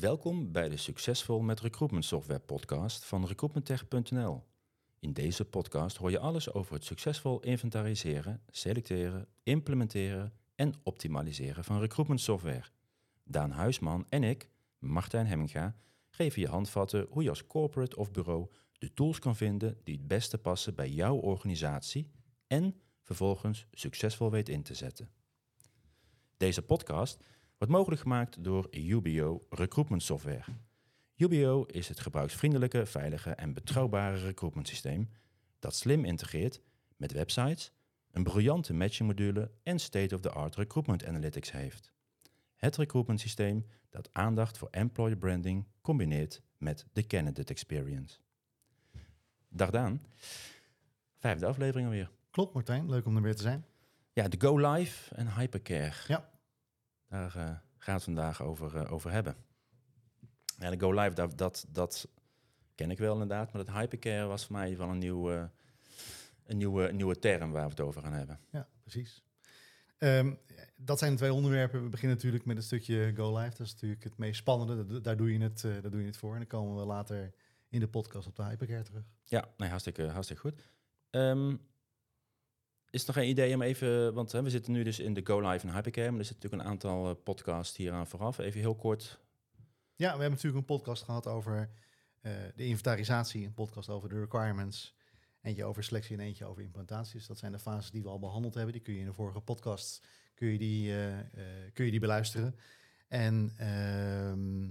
Welkom bij de Succesvol met Recruitment Software podcast van recruitmenttech.nl. In deze podcast hoor je alles over het succesvol inventariseren, selecteren, implementeren en optimaliseren van recruitment software. Daan Huisman en ik, Martijn Hemminga, geven je handvatten hoe je als corporate of bureau de tools kan vinden die het beste passen bij jouw organisatie en vervolgens succesvol weet in te zetten. Deze podcast wordt mogelijk gemaakt door UBO Recruitment Software. UBO is het gebruiksvriendelijke, veilige en betrouwbare recruitment systeem dat slim integreert met websites, een briljante matchingmodule en state-of-the-art recruitment analytics heeft. Het recruitment systeem dat aandacht voor employer branding combineert met de candidate experience. Dag Daan, vijfde aflevering alweer. Klopt Martijn, leuk om er weer te zijn. Ja, de Go Live en Hypercare. Ja. Daar uh, gaat het vandaag over, uh, over hebben. Ja, de Go Live, dat, dat, dat ken ik wel inderdaad. Maar dat Hypercare was voor mij wel een, nieuw, uh, een nieuwe, nieuwe term waar we het over gaan hebben. Ja, precies. Um, dat zijn de twee onderwerpen. We beginnen natuurlijk met een stukje Go Live. Dat is natuurlijk het meest spannende. Daar doe je het, daar doe je het voor. En dan komen we later in de podcast op de Hypercare terug. Ja, nee, hartstikke, hartstikke goed. Um, is er nog geen idee om even, want hè, we zitten nu dus in de Go Live en Hypercare, maar er zitten natuurlijk een aantal uh, podcasts hier aan vooraf. Even heel kort. Ja, we hebben natuurlijk een podcast gehad over uh, de inventarisatie, een podcast over de requirements, eentje over selectie en eentje over implementatie. Dus dat zijn de fases die we al behandeld hebben. Die kun je in de vorige podcast kun je die, uh, kun je die beluisteren. En ehm,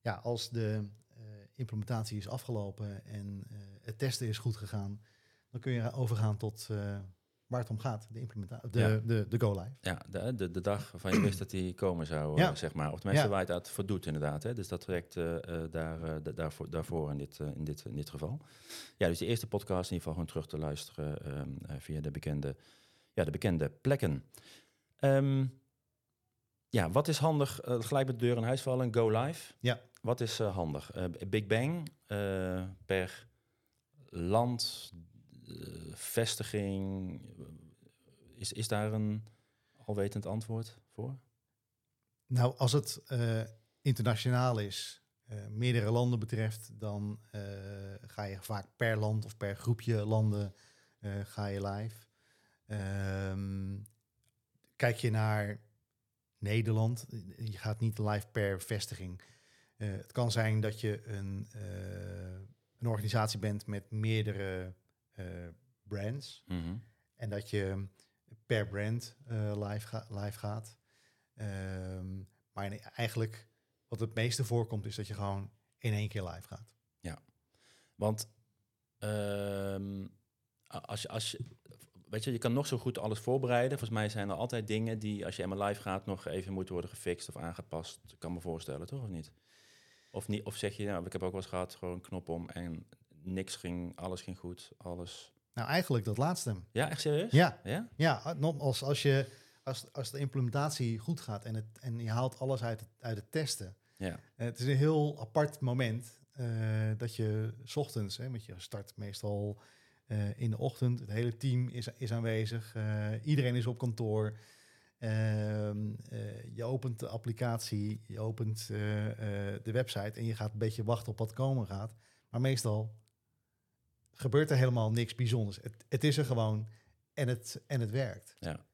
ja, als de implementatie is afgelopen en het testen is goed gegaan, dan kun je overgaan tot waar het om gaat, de implementatie, de, ja. de, de, go live. Ja, de, de, de dag waarvan je wist dat die komen zou, ja. uh, zeg maar. Of tenminste ja. waar je het uit voor doet, inderdaad. Hè? Dus dat trekt uh, uh, daar, daarvoor, daarvoor in dit, in, dit, in dit geval. Ja, dus de eerste podcast in ieder geval gewoon terug te luisteren um, via de bekende, ja, de bekende plekken. Um, ja, wat is handig? gelijk met de deur in huis vallen, go live. Ja. Wat is handig? Big Bang per land, vestiging, is, is daar een alwetend antwoord voor? Nou, als het uh, internationaal is, uh, meerdere landen betreft, dan ga je vaak per land of per groepje landen ga je live. Um, kijk je naar Nederland, je gaat niet live per vestiging. het kan zijn dat je een, een organisatie bent met meerdere brands. Mm -hmm. En dat je per brand uh, live, ga live gaat. Um, maar eigenlijk wat het meeste voorkomt is dat je gewoon in één keer live gaat. Ja, want um, als, je, als je, weet je, je kan nog zo goed alles voorbereiden. Volgens mij zijn er altijd dingen die als je eenmaal live gaat nog even moeten worden gefixt of aangepast. Ik kan me voorstellen, toch of niet? Of, niet, of zeg je, nou, ik heb ook wel eens gehad, gewoon knop om en niks ging, alles ging goed, alles. Nou, eigenlijk dat laatste. Ja, echt serieus? Ja. Ja? Ja, als, als, je, als, als de implementatie goed gaat en, het, en je haalt alles uit het, uit het testen. Ja. Het is een heel apart moment uh, dat je s ochtends, hè, want je start meestal uh, in de ochtend, het hele team is, is aanwezig, iedereen is op kantoor. je opent de applicatie, je opent de website en je gaat een beetje wachten op wat komen gaat. Maar meestal gebeurt er helemaal niks bijzonders. Het, het is er gewoon en het, en het werkt. Ja.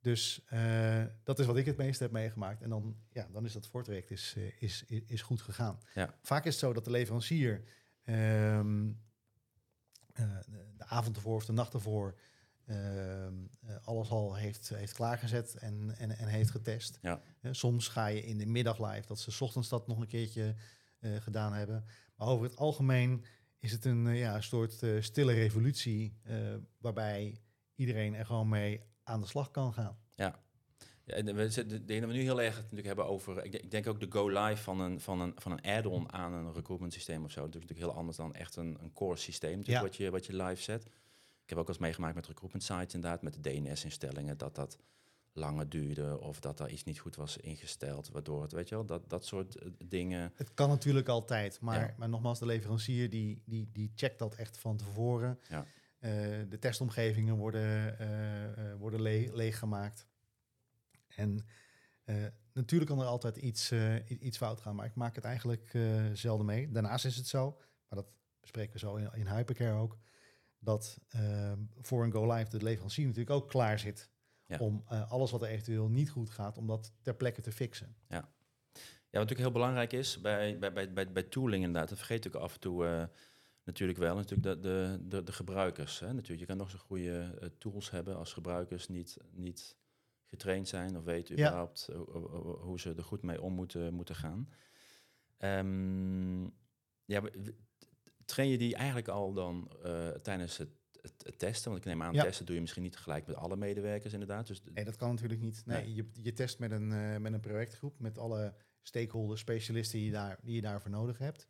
Dus uh, dat is wat ik het meest heb meegemaakt. En dan, ja, dan is dat voortraject is, is, is, is goed gegaan. Ja. Vaak is het zo dat de leverancier um, uh, de avond ervoor of de nacht ervoor uh, alles al heeft, heeft klaargezet en, en, en heeft getest. Ja. soms ga je in de middag live, dat ze 's ochtends dat nog een keertje gedaan hebben. Maar over het algemeen is het een, ja, een soort uh, stille revolutie uh, waarbij iedereen er gewoon mee aan de slag kan gaan. Ja. ja en we zitten, de, we nu heel erg natuurlijk hebben over, ik, ik denk ook de go live van een, van een, van een add-on aan een recruitment systeem of zo. Dat is natuurlijk heel anders dan echt een, een core systeem ja. wat, je, wat je live zet. Ik heb ook eens meegemaakt met recruitment sites inderdaad, met de DNS-instellingen, dat dat langer duurde of dat er iets niet goed was ingesteld, waardoor het, weet je wel, dat, dat soort dingen. Het kan natuurlijk altijd, maar, ja. maar nogmaals, de leverancier die, die, die checkt dat echt van tevoren. Ja. Uh, de testomgevingen worden, uh, worden le leeggemaakt. En natuurlijk kan er altijd iets, eh, iets fout gaan, maar ik maak het eigenlijk eh, zelden mee. Daarnaast is het zo, maar dat bespreken we zo in, in Hypercare ook, dat eh, voor een go live de leverancier natuurlijk ook klaar zit Ja. om eh, alles wat er eventueel niet goed gaat, om dat ter plekke te fixen. Ja, wat natuurlijk heel belangrijk is bij, bij, bij, bij, bij tooling inderdaad, dat vergeet ik af en toe eh, natuurlijk wel, natuurlijk de, de, de, de gebruikers. Hè? Natuurlijk, je kan nog zo'n goede eh, tools hebben als gebruikers niet, niet getraind zijn of weten Ja. überhaupt hoe- ze er goed mee om moeten, moeten gaan. Ehm, ja, train je die eigenlijk al dan tijdens het, het, het testen? Want ik neem aan, Ja. testen doe je misschien niet tegelijk met alle medewerkers inderdaad. Dus Nee, dat kan natuurlijk niet. Nee, Nee. Je, je test met een, eh, met een projectgroep, met alle stakeholders, specialisten die je, daar, die je daarvoor nodig hebt.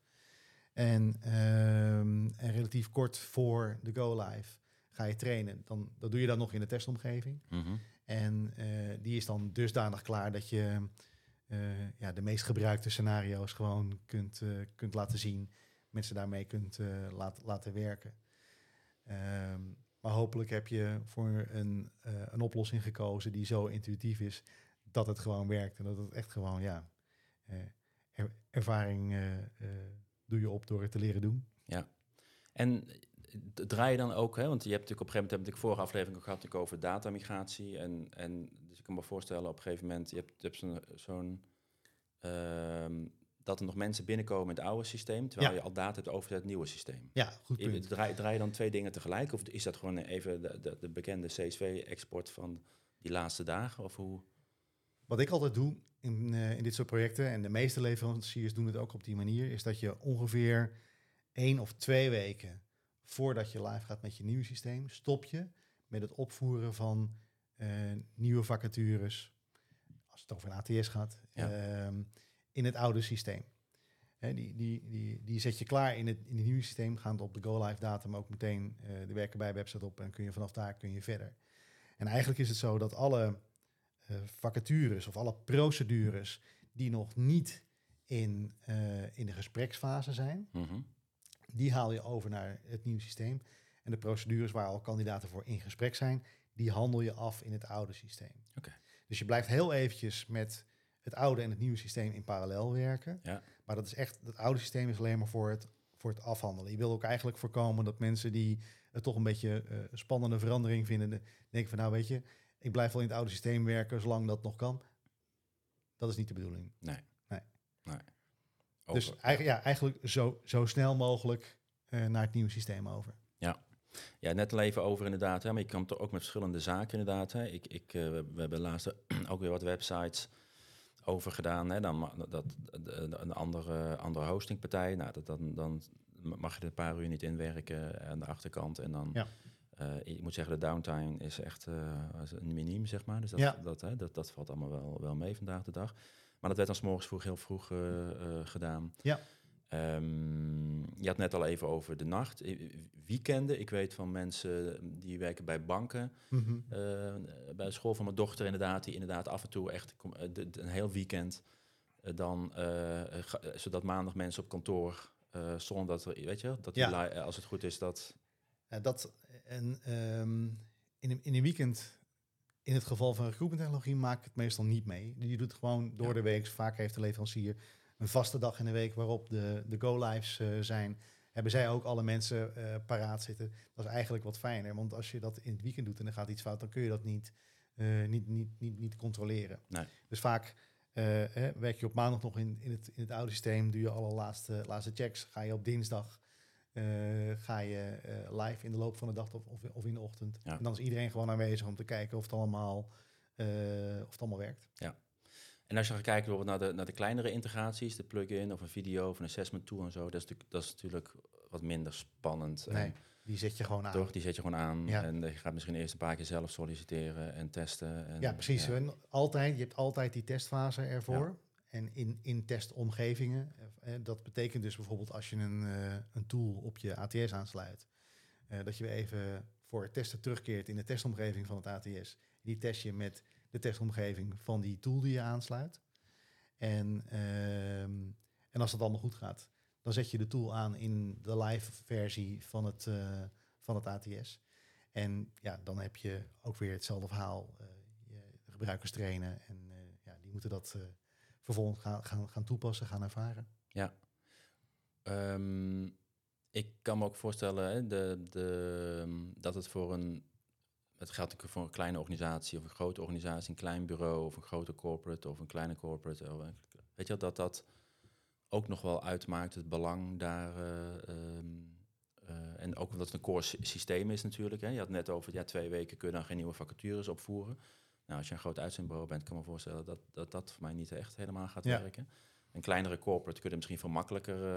En, ehm, en relatief kort voor de go-live ga je trainen. Dan, dat doe je dan nog in de testomgeving. mhm. En eh, die is dan dusdanig klaar dat je eh, ja, de meest gebruikte scenario's gewoon kunt, kunt laten zien. Mensen daarmee kunt laat, laten werken. Ehm, maar hopelijk heb je voor een, eh, een oplossing gekozen die zo intuïtief is dat het gewoon werkt. En dat het echt gewoon, ja, eh, er- ervaring eh, doe je op door het te leren doen. En d- draai je dan ook, hè, want je hebt natuurlijk op een gegeven moment, heb ik vorige aflevering gehad over datamigratie. En, en dus ik kan me voorstellen op een gegeven moment, je hebt, hebt zo'n, zo'n ehm, dat er nog mensen binnenkomen in het oude systeem, terwijl Ja. je al data hebt over het nieuwe systeem. Ja, goed punt. Draai, draai je dan twee dingen tegelijk? Of is dat gewoon even de, de, de bekende CSV-export van die laatste dagen? Of hoe? Wat ik altijd doe in, eh, in dit soort projecten, en de meeste leveranciers doen het ook op die manier, is dat je ongeveer één of twee weken voordat je live gaat met je nieuwe systeem, stop je met het opvoeren van eh, nieuwe vacatures, als het over een ATS gaat, Ja. ehm, in het oude systeem. Die, die, die, die zet je klaar in het, in het nieuwe systeem, gaan op de go-live datum ook meteen eh, de werken bij website op en kun je vanaf daar kun je verder. En eigenlijk is het zo dat alle eh, vacatures of alle procedures die nog niet in, eh, in de gespreksfase zijn, Mhm. die haal je over naar het nieuwe systeem. En de procedures waar al kandidaten voor in gesprek zijn, die handel je af in het oude systeem. Oké. Dus je blijft heel eventjes met het oude en het nieuwe systeem in parallel werken. Ja. Maar dat is echt, het oude systeem is alleen maar voor het, voor het afhandelen. Je wil ook eigenlijk voorkomen dat mensen die het toch een beetje eh, spannende verandering vinden, de- denken van nou weet je, ik blijf wel in het oude systeem werken zolang dat nog kan. Dat is niet de bedoeling. Dus Over- eigenlijk, ja, eigenlijk zo, zo snel mogelijk eh, naar het nieuwe systeem over. Ja, net al even over inderdaad. Hè, maar je komt er ook met verschillende zaken inderdaad. Hè. Ik, ik, eh, we, we hebben laatst ook weer wat websites over gedaan. Hè. Dan dat, een andere, andere hostingpartij. Nou, dat, dan, dan mag je er een paar uur niet inwerken aan de achterkant. En dan, Ja. eh, ik moet zeggen, de downtime is echt eh, een miniem, zeg maar. Dus dat, Ja. dat, hè, dat, dat valt allemaal wel, wel mee vandaag de dag. Maar dat werd dan 's morgens vroeg heel vroeg eh, eh, gedaan. Ja. Ehm, je had net al even over de nacht. Weekenden. Ik weet van mensen die werken bij banken. Mhm. eh, bij de school van mijn dochter inderdaad. Die inderdaad af en toe echt eh, een heel weekend. eh, dan, eh, zodat maandag mensen op kantoor. zonder dat er, weet je, dat die Ja. als het goed is, dat. Dat, en, ehm, in, een, in een weekend, in het geval van recruitmenttechnologie, maak ik het meestal niet mee. Je doet gewoon door Ja. de week. Vaak heeft de leverancier een vaste dag in de week waarop de, de go-lives eh, zijn. Hebben zij ook alle mensen eh, paraat zitten. Dat is eigenlijk wat fijner. Want als je dat in het weekend doet en er gaat iets fout, dan kun je dat niet, eh, niet, niet, niet, niet controleren. Nee. Dus vaak hè, werk je op maandag nog in, in, het, in het oude systeem, doe je alle laatste, laatste checks. Ga je op dinsdag ga je live in de loop van de dag of, of, in de ochtend. Ja. En dan is iedereen gewoon aanwezig om te kijken of het allemaal, of het allemaal werkt. En als je gaat kijken bijvoorbeeld naar de, naar de kleinere integraties, de plugin of een video of een assessment tool en zo, dat is, natuurlijk- dat is natuurlijk wat minder spannend. En Nee, die zet je gewoon aan. Toch, die zet je gewoon aan. Ja. En je gaat misschien eerst een paar keer zelf solliciteren en testen. En, Ja, precies. ja. En altijd, je hebt altijd die testfase ervoor. En in, in testomgevingen, eh, dat betekent dus bijvoorbeeld als je een, eh, een tool op je ATS aansluit, eh, dat je weer even voor het testen terugkeert in de testomgeving van het ATS. Die test je met de testomgeving van die tool die je aansluit. En, ehm, en als dat allemaal goed gaat, dan zet je de tool aan in de live versie van het, eh, van het ATS. En ja, dan heb je ook weer hetzelfde verhaal. eh, je gebruikers trainen en eh, ja, die moeten dat vervolgens gaan, gaan, gaan toepassen, gaan ervaren. Ja. Ehm, ik kan me ook voorstellen hè, de, de, dat het voor een. Het geldt natuurlijk voor een kleine organisatie of een grote organisatie, een klein bureau of een grote corporate of een kleine corporate. Weet je dat dat ook nog wel uitmaakt, het belang daar. eh, ehm, eh, en ook omdat het een core sy- systeem is natuurlijk. Hè. Je had net over, ja, twee weken kun je dan geen nieuwe vacatures opvoeren. Nou, als je een groot uitzendbureau bent, kan ik me voorstellen dat dat, dat voor mij niet echt helemaal gaat Ja. werken. Een kleinere corporate kun je misschien veel makkelijker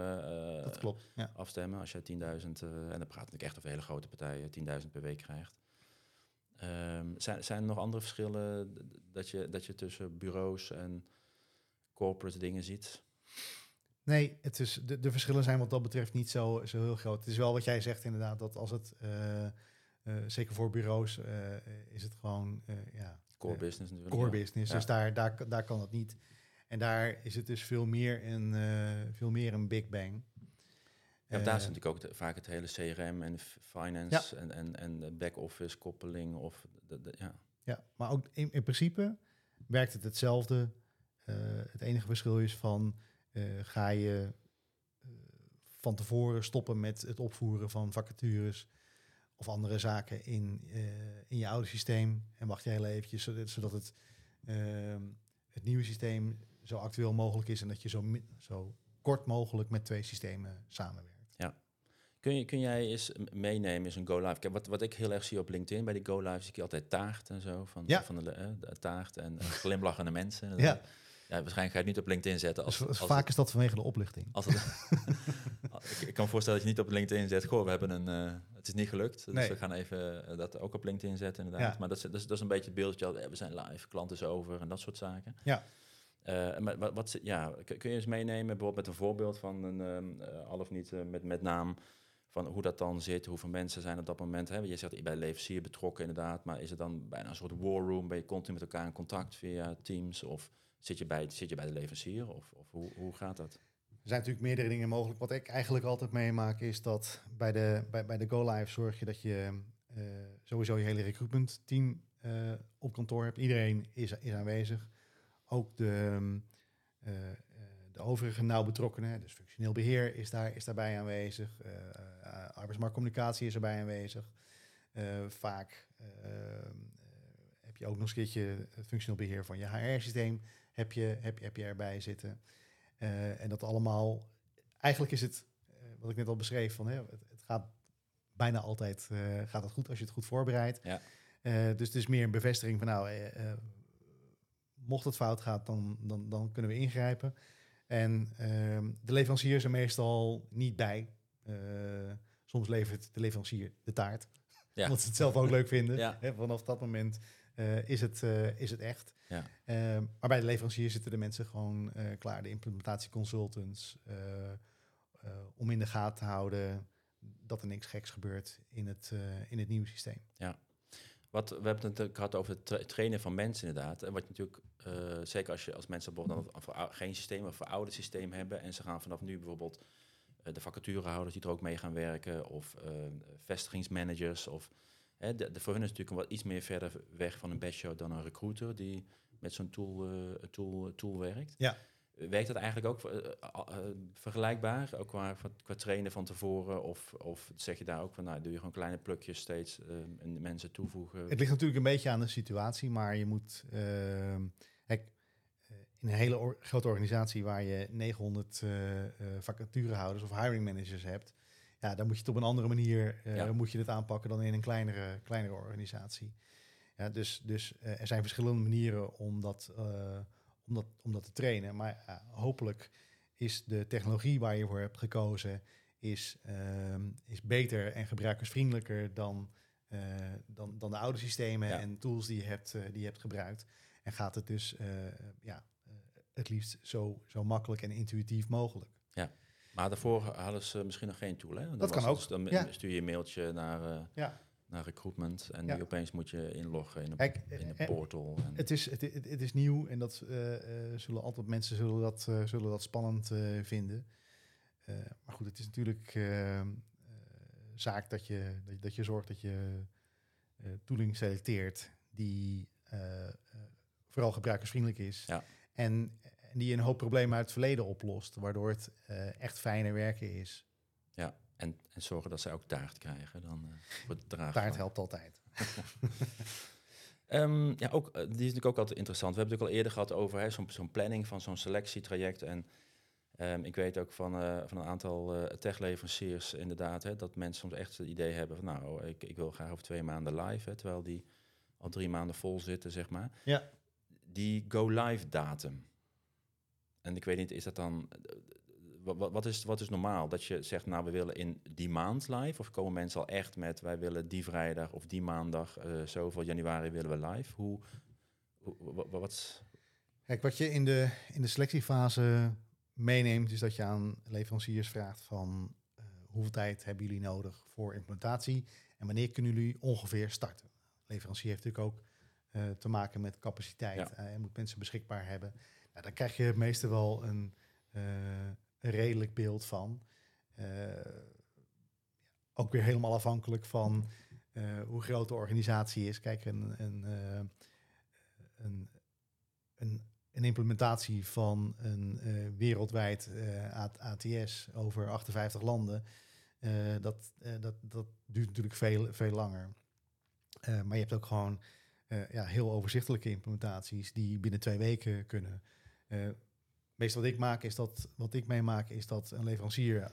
eh, Dat klopt. Ja. afstemmen. Als je 10.000, eh, en dan praat ik echt over hele grote partijen, 10.000 per week krijgt. Ehm, zijn, zijn er nog andere verschillen dat je, dat je tussen bureaus en corporate dingen ziet? Nee, het is, de, de verschillen zijn wat dat betreft niet zo, zo heel groot. Het is wel wat jij zegt inderdaad, dat als het, eh, eh, zeker voor bureaus, eh, is het gewoon ja, Core business natuurlijk. core ja. business. Ja. Dus daar, daar, daar kan het niet. En daar is het dus veel meer een, veel meer een big bang. Ja, Eh, daar is natuurlijk ook de- vaak het hele CRM en finance en, en, en de back-office koppeling. Of de, de- ja. Ja, maar ook in, in principe werkt het hetzelfde. Eh, het enige verschil is van eh, ga je eh, van tevoren stoppen met het opvoeren van vacatures of andere zaken in, eh, in je oude systeem en wacht je heel eventjes zodat, zodat het, ehm, het nieuwe systeem zo actueel mogelijk is en dat je zo, zo kort mogelijk met twee systemen samenwerkt. Kun, je, kun jij eens meenemen, is een go-live? Kijk, wat, wat ik heel erg zie op LinkedIn bij die go-live, zie ik altijd taart en zo. Van, Ja. van de, de taart en, en glimlachende mensen. Ja. ja, waarschijnlijk ga je het niet op LinkedIn zetten. Als, Dus, als, vaak is dat vanwege de oplichting. Als het, ik, ik kan me voorstellen dat je niet op LinkedIn zet. Goh, we hebben een. eh, het is niet gelukt. Dus Nee. we gaan even eh, dat ook op LinkedIn zetten, inderdaad. Ja. Maar dat is, dat, is, dat is een beetje het beeldje. eh, we zijn live, klant is over en dat soort zaken. Ja. Maar wat, wat, ja, kun je eens meenemen, bijvoorbeeld met een voorbeeld van een eh, al of niet met, met naam, van hoe dat dan zit, hoeveel mensen zijn op dat moment. Hè? Je zegt bij leverancier betrokken inderdaad, maar is het dan bijna een soort war room? Ben je continu met elkaar in contact via Teams of zit je bij, zit je bij de leverancier of, of hoe, hoe gaat dat? Er zijn natuurlijk meerdere dingen mogelijk. Wat ik eigenlijk altijd meemaak is dat bij de, bij, bij de go-live zorg je dat je eh, sowieso je hele recruitment team eh, op kantoor hebt. Iedereen is, is aanwezig. Ook de, ehm, eh, eh, de overige nauw betrokkenen, dus functioneel beheer is, daar, is daarbij aanwezig. eh, eh, arbeidsmarktcommunicatie is erbij aanwezig. Eh, vaak eh, eh, heb je ook nog eens een keertje het functioneel beheer van je HR-systeem heb je, heb, je, heb je erbij zitten. En dat allemaal, eigenlijk is het, wat ik net al beschreef, van, hè, het, het gaat bijna altijd gaat het goed als je het goed voorbereidt. Ja. Dus het is meer een bevestiging van, nou, mocht het fout gaan, dan, dan, dan kunnen we ingrijpen. En ehm, de leverancier is er meestal niet bij. Eh, soms levert de leverancier de taart. Ja. Omdat ze het zelf ook leuk vinden. Ja. Vanaf dat moment eh, is, het, eh, is het echt. Ja. Ehm, maar bij de leverancier zitten de mensen gewoon klaar, de implementatieconsultants, om in de gaten te houden dat er niks geks gebeurt in het, in het nieuwe systeem. Wat, we hebben het gehad over het tra- trainen van mensen inderdaad. En wat natuurlijk, eh, zeker als, je, als mensen bijvoorbeeld dan geen systeem of verouderd systeem hebben... en ze gaan vanaf nu bijvoorbeeld eh, de vacaturehouders die er ook mee gaan werken... of eh, vestigingsmanagers. Of, de, de, voor hun is het natuurlijk wat iets meer verder weg van een basho dan een recruiter... die met zo'n tool, tool, tool werkt. Ja. Werkt dat eigenlijk ook eh, eh, eh, vergelijkbaar, ook qua, qua trainen van tevoren? Of, of zeg je daar ook van, nou, doe je gewoon kleine plukjes steeds eh, en mensen toevoegen? Het ligt natuurlijk een beetje aan de situatie, maar je moet. ehm, eh, in een hele or- grote organisatie waar je 900 eh, eh, vacaturehouders of hiring managers hebt, ja, dan moet je het op een andere manier Ja. moet je het aanpakken dan in een kleinere, kleinere organisatie. Ja, dus dus er zijn verschillende manieren om dat, om dat, om dat te trainen. Maar ja, hopelijk is de technologie waar je voor hebt gekozen is, ehm, is beter en gebruikersvriendelijker dan, eh, dan, dan de oude systemen Ja. en tools die je hebt, eh, die je hebt gebruikt. En gaat het dus eh, ja, eh, het liefst zo, zo makkelijk en intuïtief mogelijk. Maar daarvoor hadden ze misschien nog geen tool, hè? Dan Dat kan ook, Dus dan ja. stuur je een mailtje naar, eh, Ja. Naar recruitment en Ja. nu opeens moet je inloggen in een, Kijk, in een eh, portal. En, Het is, het, is nieuw en dat eh, eh, zullen altijd mensen zullen dat, eh, zullen dat spannend eh, vinden. Eh, maar goed, het is natuurlijk eh, eh, zaak dat je, dat, je- dat je zorgt dat je eh, tooling selecteert die eh, eh, vooral gebruikersvriendelijk is. Ja. En die een hoop problemen uit het verleden oplost, waardoor het eh, echt fijner werken is. Ja, en, en zorgen dat zij ook taart krijgen dan voor het. Taart helpt altijd. um, ja, ook, die is natuurlijk ook altijd interessant. We hebben het ook al eerder gehad over zo'n zo'n planning van zo'n selectietraject. En um, ik weet ook van, uh, van een aantal uh, techleveranciers inderdaad, hè, dat mensen soms echt het idee hebben van nou, ik, ik wil graag over twee maanden live, hè, terwijl die al drie maanden vol zitten, zeg maar. Ja. Die go-live datum. En ik weet niet, is dat dan wat, wat, is, wat is normaal? Dat je zegt, nou, we willen in die maand live? Of komen mensen al echt met, wij willen die vrijdag of die maandag, uh, zoveel januari willen we live? Hoe, hoe wat, Kijk, wat je in de, in de selectiefase meeneemt, is dat je aan leveranciers vraagt van uh, hoeveel tijd hebben jullie nodig voor implementatie en wanneer kunnen jullie ongeveer starten? Leverancier heeft natuurlijk ook uh, te maken met capaciteit ja. en moet mensen beschikbaar hebben. Nou, dan krijg je meestal wel een, een redelijk beeld van. Uh, ook weer helemaal afhankelijk van uh, hoe groot de organisatie is. Kijk, een, een, uh, een, een, een, implementatie van een wereldwijd ATS over 58 landen, dat, dat, dat duurt natuurlijk veel, veel langer. maar je hebt ook gewoon ja, heel overzichtelijke implementaties die binnen twee weken kunnen meestal wat ik maak is dat, wat ik meemaak is dat een leverancier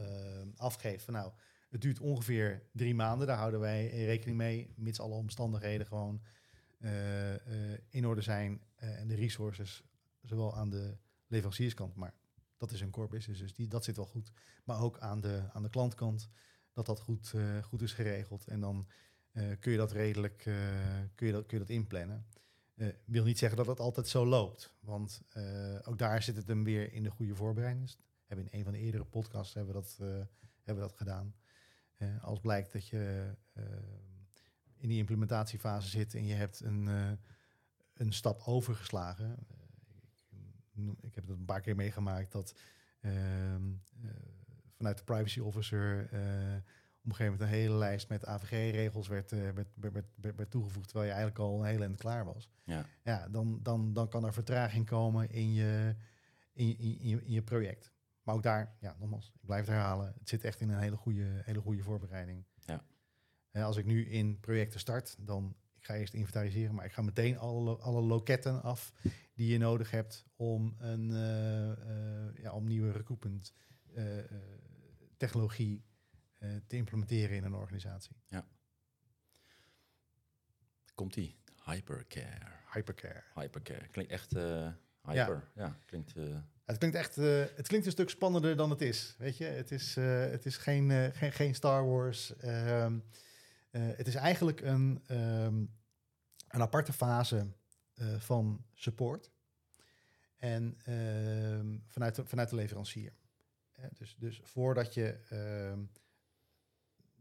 uh, afgeeft van nou, het duurt ongeveer drie maanden. Daar houden wij rekening mee, mits alle omstandigheden gewoon uh, in orde zijn en de resources, zowel aan de leverancierskant, maar dat is een core business, dus die, dat zit wel goed. Maar ook aan de, aan de klantkant, dat dat goed, goed is geregeld. En dan kun je dat redelijk kun je dat, kun je dat inplannen. Uh, wil niet zeggen dat het altijd zo loopt. Want uh, ook daar zit het hem weer in de goede voorbereiding. Hebben in een van de eerdere podcasts hebben we dat, uh, hebben we dat gedaan. als blijkt dat je in die implementatiefase zit en je hebt een, een stap overgeslagen. Ik, ik, heb het een paar keer meegemaakt dat ehm, vanuit de privacy officer een gegeven moment een hele lijst met AVG-regels werd, uh, werd, werd, werd, werd, toegevoegd, terwijl je eigenlijk al een hele eind klaar was. Ja. Ja, dan, dan, dan kan er vertraging komen in je, in, in, in, je, in je project. Maar ook daar, ja, nogmaals, ik blijf het herhalen, het zit echt in een hele goede, hele goede voorbereiding. Ja. En als ik nu in projecten start, dan ik ga eerst inventariseren, maar ik ga meteen alle, alle loketten af die je nodig hebt om een uh, ja, om nieuwe recoupment technologie te implementeren in een organisatie. Ja. Komt die? Hypercare. Hypercare. Hypercare. Klinkt echt uh, hyper. Ja, ja klinkt... Uh... Het klinkt echt, het klinkt een stuk spannender dan het is. Weet je, het is, het is geen, geen, geen Star Wars. Ehm, het is eigenlijk een, um, een aparte fase van support. En ehm, vanuit, de, vanuit de leverancier. dus, dus voordat je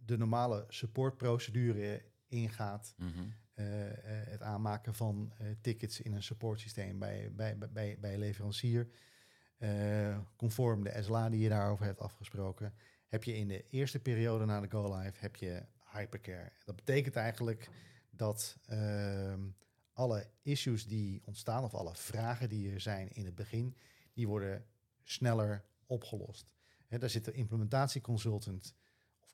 de normale supportprocedure ingaat. Mm -hmm. uh, het aanmaken van uh, tickets in een supportsysteem bij, bij, bij, bij een leverancier. conform de SLA die je daarover hebt afgesproken. Heb je in de eerste periode na de go-live heb je hypercare. Dat betekent eigenlijk dat ehm, alle issues die ontstaan of alle vragen die er zijn in het begin, die worden sneller opgelost. He, daar zit de implementatieconsultant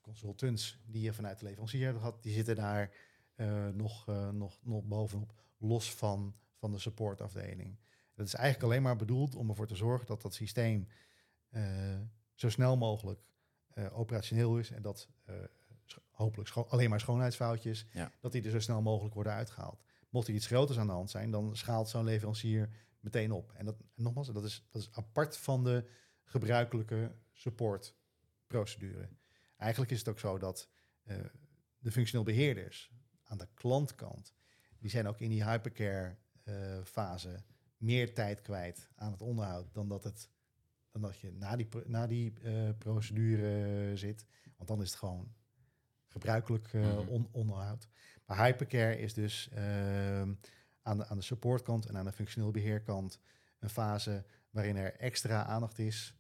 consultants die je vanuit de leverancier hebt gehad, die zitten daar uh, nog, uh, nog, nog bovenop, los van, van de supportafdeling. Dat is eigenlijk alleen maar bedoeld om ervoor te zorgen dat dat systeem uh, zo snel mogelijk operationeel is en dat hopelijk alleen maar schoonheidsfoutjes, ja. dat die er zo snel mogelijk worden uitgehaald. Mocht er iets groters aan de hand zijn, dan schaalt zo'n leverancier meteen op. En dat, nogmaals, dat is, dat is apart van de gebruikelijke supportprocedure. Eigenlijk is het ook zo dat uh, de functioneel beheerders aan de klantkant, die zijn ook in die hypercare uh, fase meer tijd kwijt aan het onderhoud dan dat, het, dan dat je na die, na die uh, procedure zit. Want dan is het gewoon gebruikelijk on, onderhoud. Maar hypercare is dus ehm, aan, de, aan de supportkant en aan de functioneel beheerkant een fase waarin er extra aandacht is,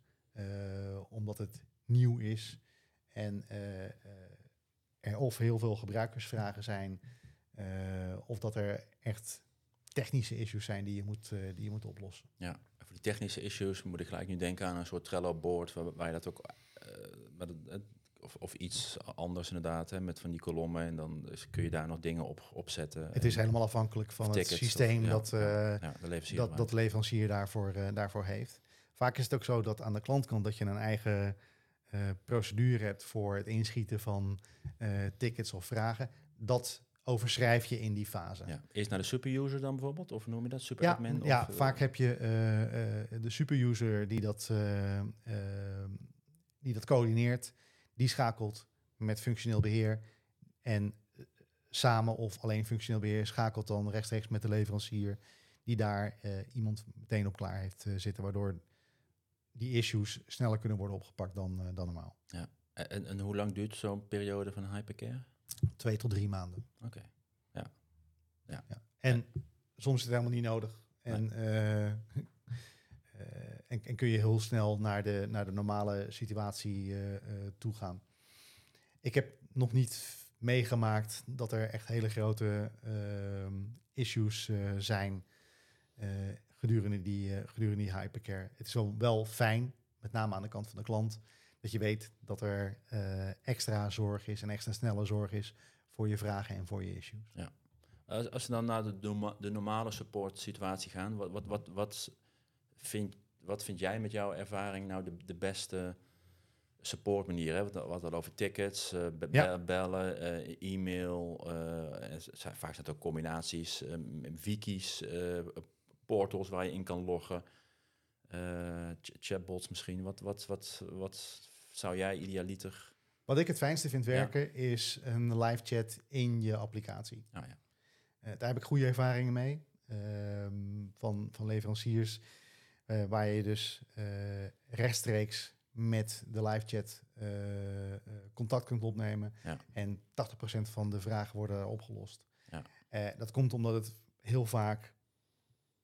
omdat het nieuw is en uh, er of heel veel gebruikersvragen zijn, uh, of dat er echt technische issues zijn die je moet, eh, die je moet oplossen. Ja, voor die technische issues moet ik gelijk nu denken aan een soort Trello-board waar, waar je dat ook, eh, met het- of, of iets anders inderdaad, hè, met van die kolommen en dan kun je daar nog dingen op, op zetten. Het is helemaal afhankelijk van het of- systeem ja, dat, ja, eh, ja, de leverancier dat, dat de leverancier daarvoor, eh, daarvoor heeft. Vaak is het ook zo dat aan de klantkant dat je een eigen eh, procedure hebt voor het inschieten van eh, tickets of vragen. Dat overschrijf je in die fase. Ja. Eerst naar de superuser dan bijvoorbeeld, of noem je dat, super Ja, admin? ja of, eh, vaak heb je de superuser die dat, eh, eh, die dat coördineert. Die schakelt met functioneel beheer. En samen of alleen functioneel beheer schakelt dan rechtstreeks met de leverancier. Die daar iemand meteen op klaar heeft zitten. Waardoor die issues sneller kunnen worden opgepakt dan, eh, dan normaal. En, en hoe lang duurt zo'n periode van hypercare? Twee tot drie maanden. Oké. En soms is het helemaal niet nodig. En, eh, eh, en, en kun je heel snel naar de, naar de normale situatie toe gaan. Ik heb nog niet meegemaakt dat er echt hele grote ehm, issues zijn gedurende, die, eh, gedurende die hypercare. Het is wel, fijn, met name aan de kant van de klant, dat je weet dat er eh, extra zorg is en extra snelle zorg is voor je vragen en voor je issues. Als, als we dan naar de, de normale support situatie gaan, wat, wat, wat, wat, vind, wat vind jij met jouw ervaring nou de, de beste support manier? Hè? Wat, al over tickets, eh, be- Ja. be- bellen, e-mail, vaak zijn het ook combinaties, wikis, portals waar je in kan loggen, eh, ch- chatbots misschien. Wat, wat, wat, wat zou jij idealiter... Wat ik het fijnste vind Ja. werken is een live chat in je applicatie. Nou ja, Eh, daar heb ik goede ervaringen mee. ehm, van, van leveranciers. eh, waar je dus rechtstreeks met de live chat contact kunt opnemen. Ja. En 80% van de vragen worden opgelost. Ja. Dat komt omdat het heel vaak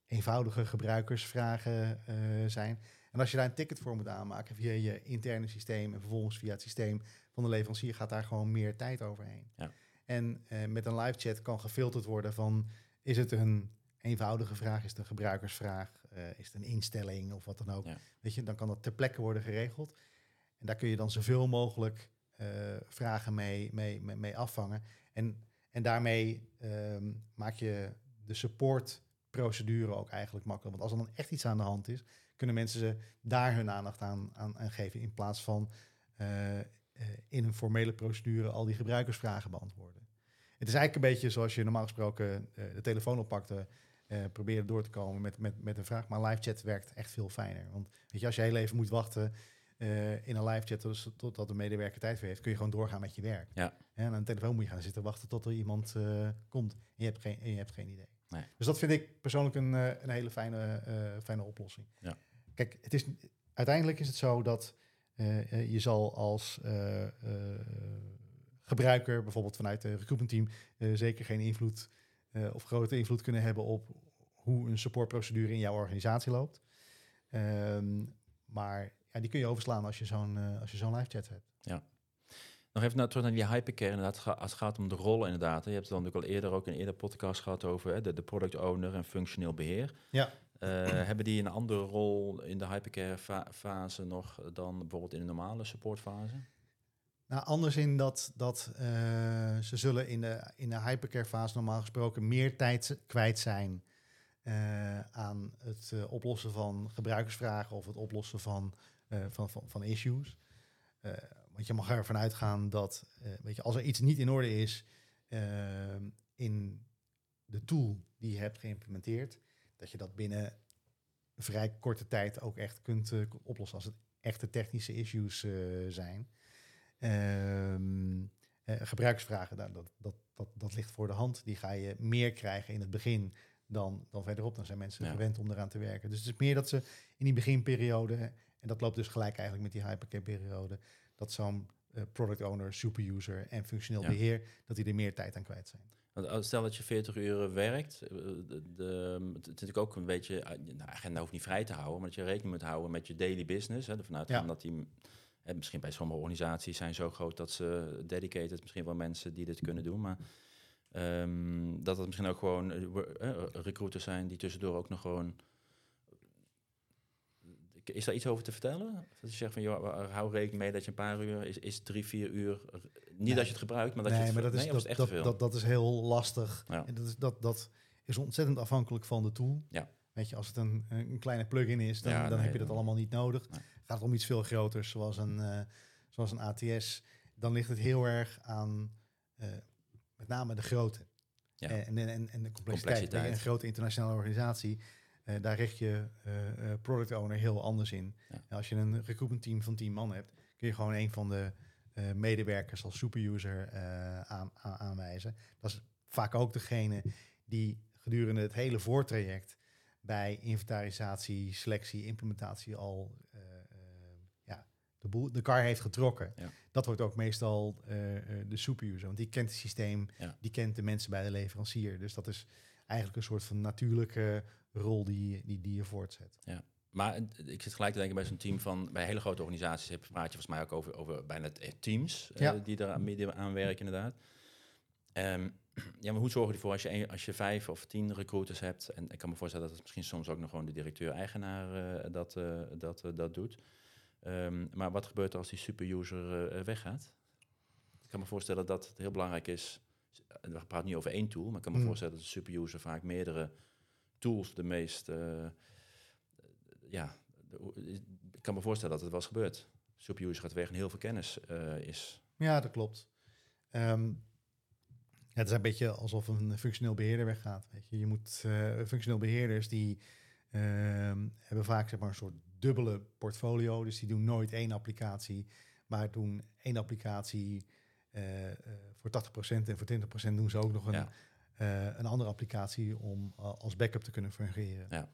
eenvoudige gebruikersvragen eh, zijn. En als je daar een ticket voor moet aanmaken via je interne systeem en vervolgens via het systeem van de leverancier, gaat daar gewoon meer tijd overheen. Ja. En eh, met een live chat kan gefilterd worden van is het een eenvoudige vraag, is het een gebruikersvraag, eh, is het een instelling of wat dan ook. Ja. Weet je, dan kan dat ter plekke worden geregeld. En daar kun je dan zoveel mogelijk vragen mee, mee, mee, mee afvangen. En, en daarmee ehm, maak je de supportprocedure ook eigenlijk makkelijk. Want als er dan echt iets aan de hand is, kunnen mensen ze daar hun aandacht aan, aan, aan geven. In plaats van eh, eh, in een formele procedure al die gebruikersvragen beantwoorden. Het is eigenlijk een beetje zoals je normaal gesproken eh, de telefoon oppakte. eh probeerde door te komen met, met, met een vraag. Maar live chat werkt echt veel fijner. Want weet je, als je heel even moet wachten in een live chat dus totdat de medewerker tijd voor heeft, kun je gewoon doorgaan met je werk. Ja. En aan de telefoon moet je gaan zitten wachten tot er iemand komt. En je hebt geen, en je hebt geen idee. Nee. Dus dat vind ik persoonlijk een, eh, een hele fijne, eh, fijne oplossing. Ja. Kijk, het is, uiteindelijk is het zo dat eh, je zal als gebruiker, bijvoorbeeld vanuit het recruitment team, eh, zeker geen invloed of grote invloed kunnen hebben op hoe een supportprocedure in jouw organisatie loopt. Ehm, maar ja, die kun je overslaan als je zo'n als je zo'n live chat hebt. Nog even naar, terug naar die hypercare. Inderdaad, als het gaat om de rollen inderdaad. Je hebt het dan natuurlijk al eerder ook in een eerder podcast gehad over hè, de, de product owner en functioneel beheer. Ja. Eh, hebben die een andere rol in de hypercare fa- fase nog dan bijvoorbeeld in de normale supportfase? Nou, anders in dat, dat eh, ze zullen in de, in de hypercare fase normaal gesproken meer tijd kwijt zijn eh, aan het oplossen van gebruikersvragen of het oplossen van, van, van, van issues. Want je mag ervan uitgaan dat, eh, weet je, als er iets niet in orde is eh, in de tool die je hebt geïmplementeerd, dat je dat binnen vrij korte tijd ook echt kunt eh, oplossen als het echte technische issues zijn. Ehm, eh, gebruiksvragen, nou, dat, dat, dat, dat ligt voor de hand. Die ga je meer krijgen in het begin dan, dan verderop. Dan zijn mensen Ja. gewend om eraan te werken. Dus het is meer dat ze in die beginperiode, en dat loopt dus gelijk eigenlijk met die hypercare-periode, dat zo'n eh, product owner, superuser en functioneel Ja. beheer, dat die er meer tijd aan kwijt zijn. Als- stel dat je 40 uur werkt, eh, de, de, het is natuurlijk ook een beetje, eh, de agenda hoeft niet vrij te houden, maar dat je rekening moet houden met je daily business. Hè, ervan uitgaan Ja. dat die, eh, misschien bij sommige organisaties zijn zo groot dat ze dedicated, misschien wel mensen die dit kunnen doen, maar Ehm, dat het misschien ook gewoon wo- eh, recruiters zijn die tussendoor ook nog gewoon... Is daar iets over te vertellen? Dat je zegt van, joh, hou rekening mee dat je een paar uur, is, is drie, vier uur... Niet Nee. dat je het gebruikt, maar dat je nee, het... maar dat is, nee, of dat, het echt dat, veel? dat, dat is heel lastig. Ja. En dat, is, dat, dat is ontzettend afhankelijk van de tool. Ja. Weet je, als het een, een kleine plugin is, dan, Ja, dan heb je dat allemaal niet nodig. Gaat het om iets veel groters, zoals een, eh, zoals een ATS, dan ligt het heel erg aan eh, met name de grootte. Ja. En, en, en, de complexiteit. Complexiteit. Een grote internationale organisatie, eh, daar richt je eh, eh, product owner heel anders in. Ja. Als je een recruitment team van 10 man hebt, kun je gewoon een van de eh, medewerkers als superuser eh, aan, aan- aanwijzen. Dat is vaak ook degene die gedurende het hele voortraject bij inventarisatie, selectie, implementatie al eh, eh, ja, de, boel, de kar heeft getrokken. Ja. Dat wordt ook meestal eh, eh, de superuser, want die kent het systeem, Ja. die kent de mensen bij de leverancier. Dus dat is eigenlijk een soort van natuurlijke rol die, die, die je voortzet. Maar eh, ik zit gelijk te denken bij zo'n team van... Bij hele grote organisaties heb- praat je volgens mij ook over, over bijna eh, teams... eh, Ja. die er aan, werken inderdaad. Ehm, ja, maar hoe zorg je ervoor als je, een- als je vijf of tien recruiters hebt... en ik kan me voorstellen dat het misschien soms ook nog gewoon de directeur-eigenaar eh, dat, dat, dat doet. Ehm, maar wat gebeurt er als die superuser eh, weggaat? Ik kan me voorstellen dat het heel belangrijk is... eh, We praten niet over één tool, maar ik kan me Hmm. voorstellen dat de superuser vaak meerdere tools de meest... eh, ja, de- hoe- ik kan me voorstellen dat het wel eens gebeurt. Superuser gaat weg en heel veel kennis eh, is. Ja, dat klopt. Ehm, ja, het is een beetje alsof een functioneel beheerder weggaat. Weet je, je moet eh, functioneel beheerders die ehm, hebben vaak zeg maar, een soort dubbele portfolio. Dus die doen nooit één applicatie, maar doen één applicatie eh, eh, voor 80% en voor 20% doen ze ook nog een, eh, een andere applicatie om eh, als backup te kunnen fungeren. Ja.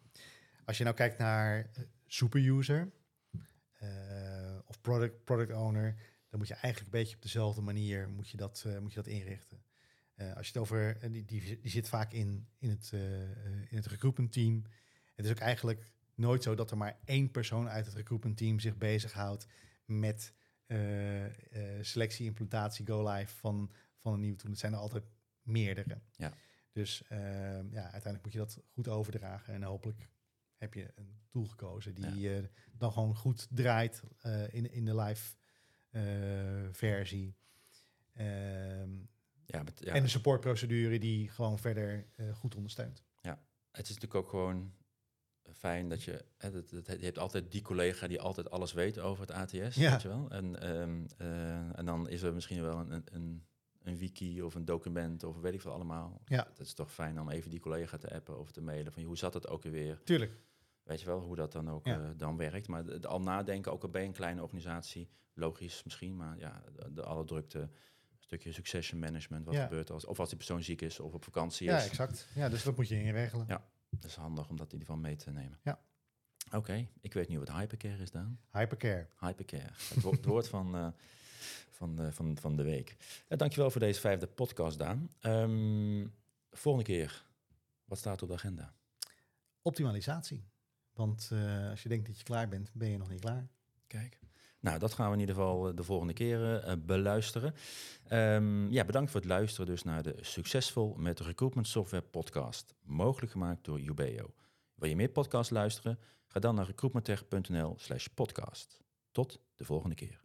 Als je nou kijkt naar eh, superuser eh, of product, product owner, dan moet je eigenlijk een beetje op dezelfde manier moet je dat, eh, moet je dat inrichten. Eh, als je het over, die, die, die zit vaak in, in, het, eh, eh, in het recruitment team. Het is ook eigenlijk nooit zo dat er maar één persoon uit het recruitment team zich bezighoudt met eh, eh, selectie, implementatie, go live van, van een nieuwe tool. Het zijn er altijd meerdere. Ja. Dus eh, ja, uiteindelijk moet je dat goed overdragen en hopelijk heb je een tool gekozen die eh, dan gewoon goed draait eh, in, in de live eh, versie. Ehm, Ja, met, ja, En de supportprocedure die gewoon verder eh, goed ondersteunt. het is natuurlijk ook gewoon fijn dat je... Hè, dat, dat, je hebt altijd die collega die altijd alles weet over het ATS, Ja. weet je wel? En, ehm, eh, en dan is er misschien wel een, een- een, wiki of een document of weet ik veel allemaal. Ja. Het is toch fijn om even die collega te appen of te mailen van hoe zat het ook weer? Tuurlijk. Weet je wel, hoe dat dan ook Ja. eh, dan werkt. Maar de- de- al nadenken, ook al bij een kleine organisatie, logisch misschien, maar ja, de, de alle drukte, stukje succession management, wat Ja. gebeurt als, of als die persoon ziek is of op vakantie Ja, is. exact. Ja, dus dat moet je inregelen. Ja. Dat is handig om dat in ieder geval mee te nemen. Ja. Oké, ik weet nu wat hypercare is, Daan. Hypercare. Hypercare, het, wo- het woord van, eh, van, de, van, van de week. Ja, dankjewel voor deze vijfde podcast, Daan. Ehm, volgende keer, wat staat op de agenda? Optimalisatie. Want eh, als je denkt dat je klaar bent, ben je nog niet klaar. Kijk. Nou, dat gaan we in ieder geval eh, de volgende keer eh, beluisteren. Ehm, ja, bedankt voor het luisteren dus naar de Succesvol met Recruitment Software podcast. Mogelijk gemaakt door Ubeo. Wil je meer podcasts luisteren? Ga dan naar recruitmenttech.nl slash podcast. Tot de volgende keer.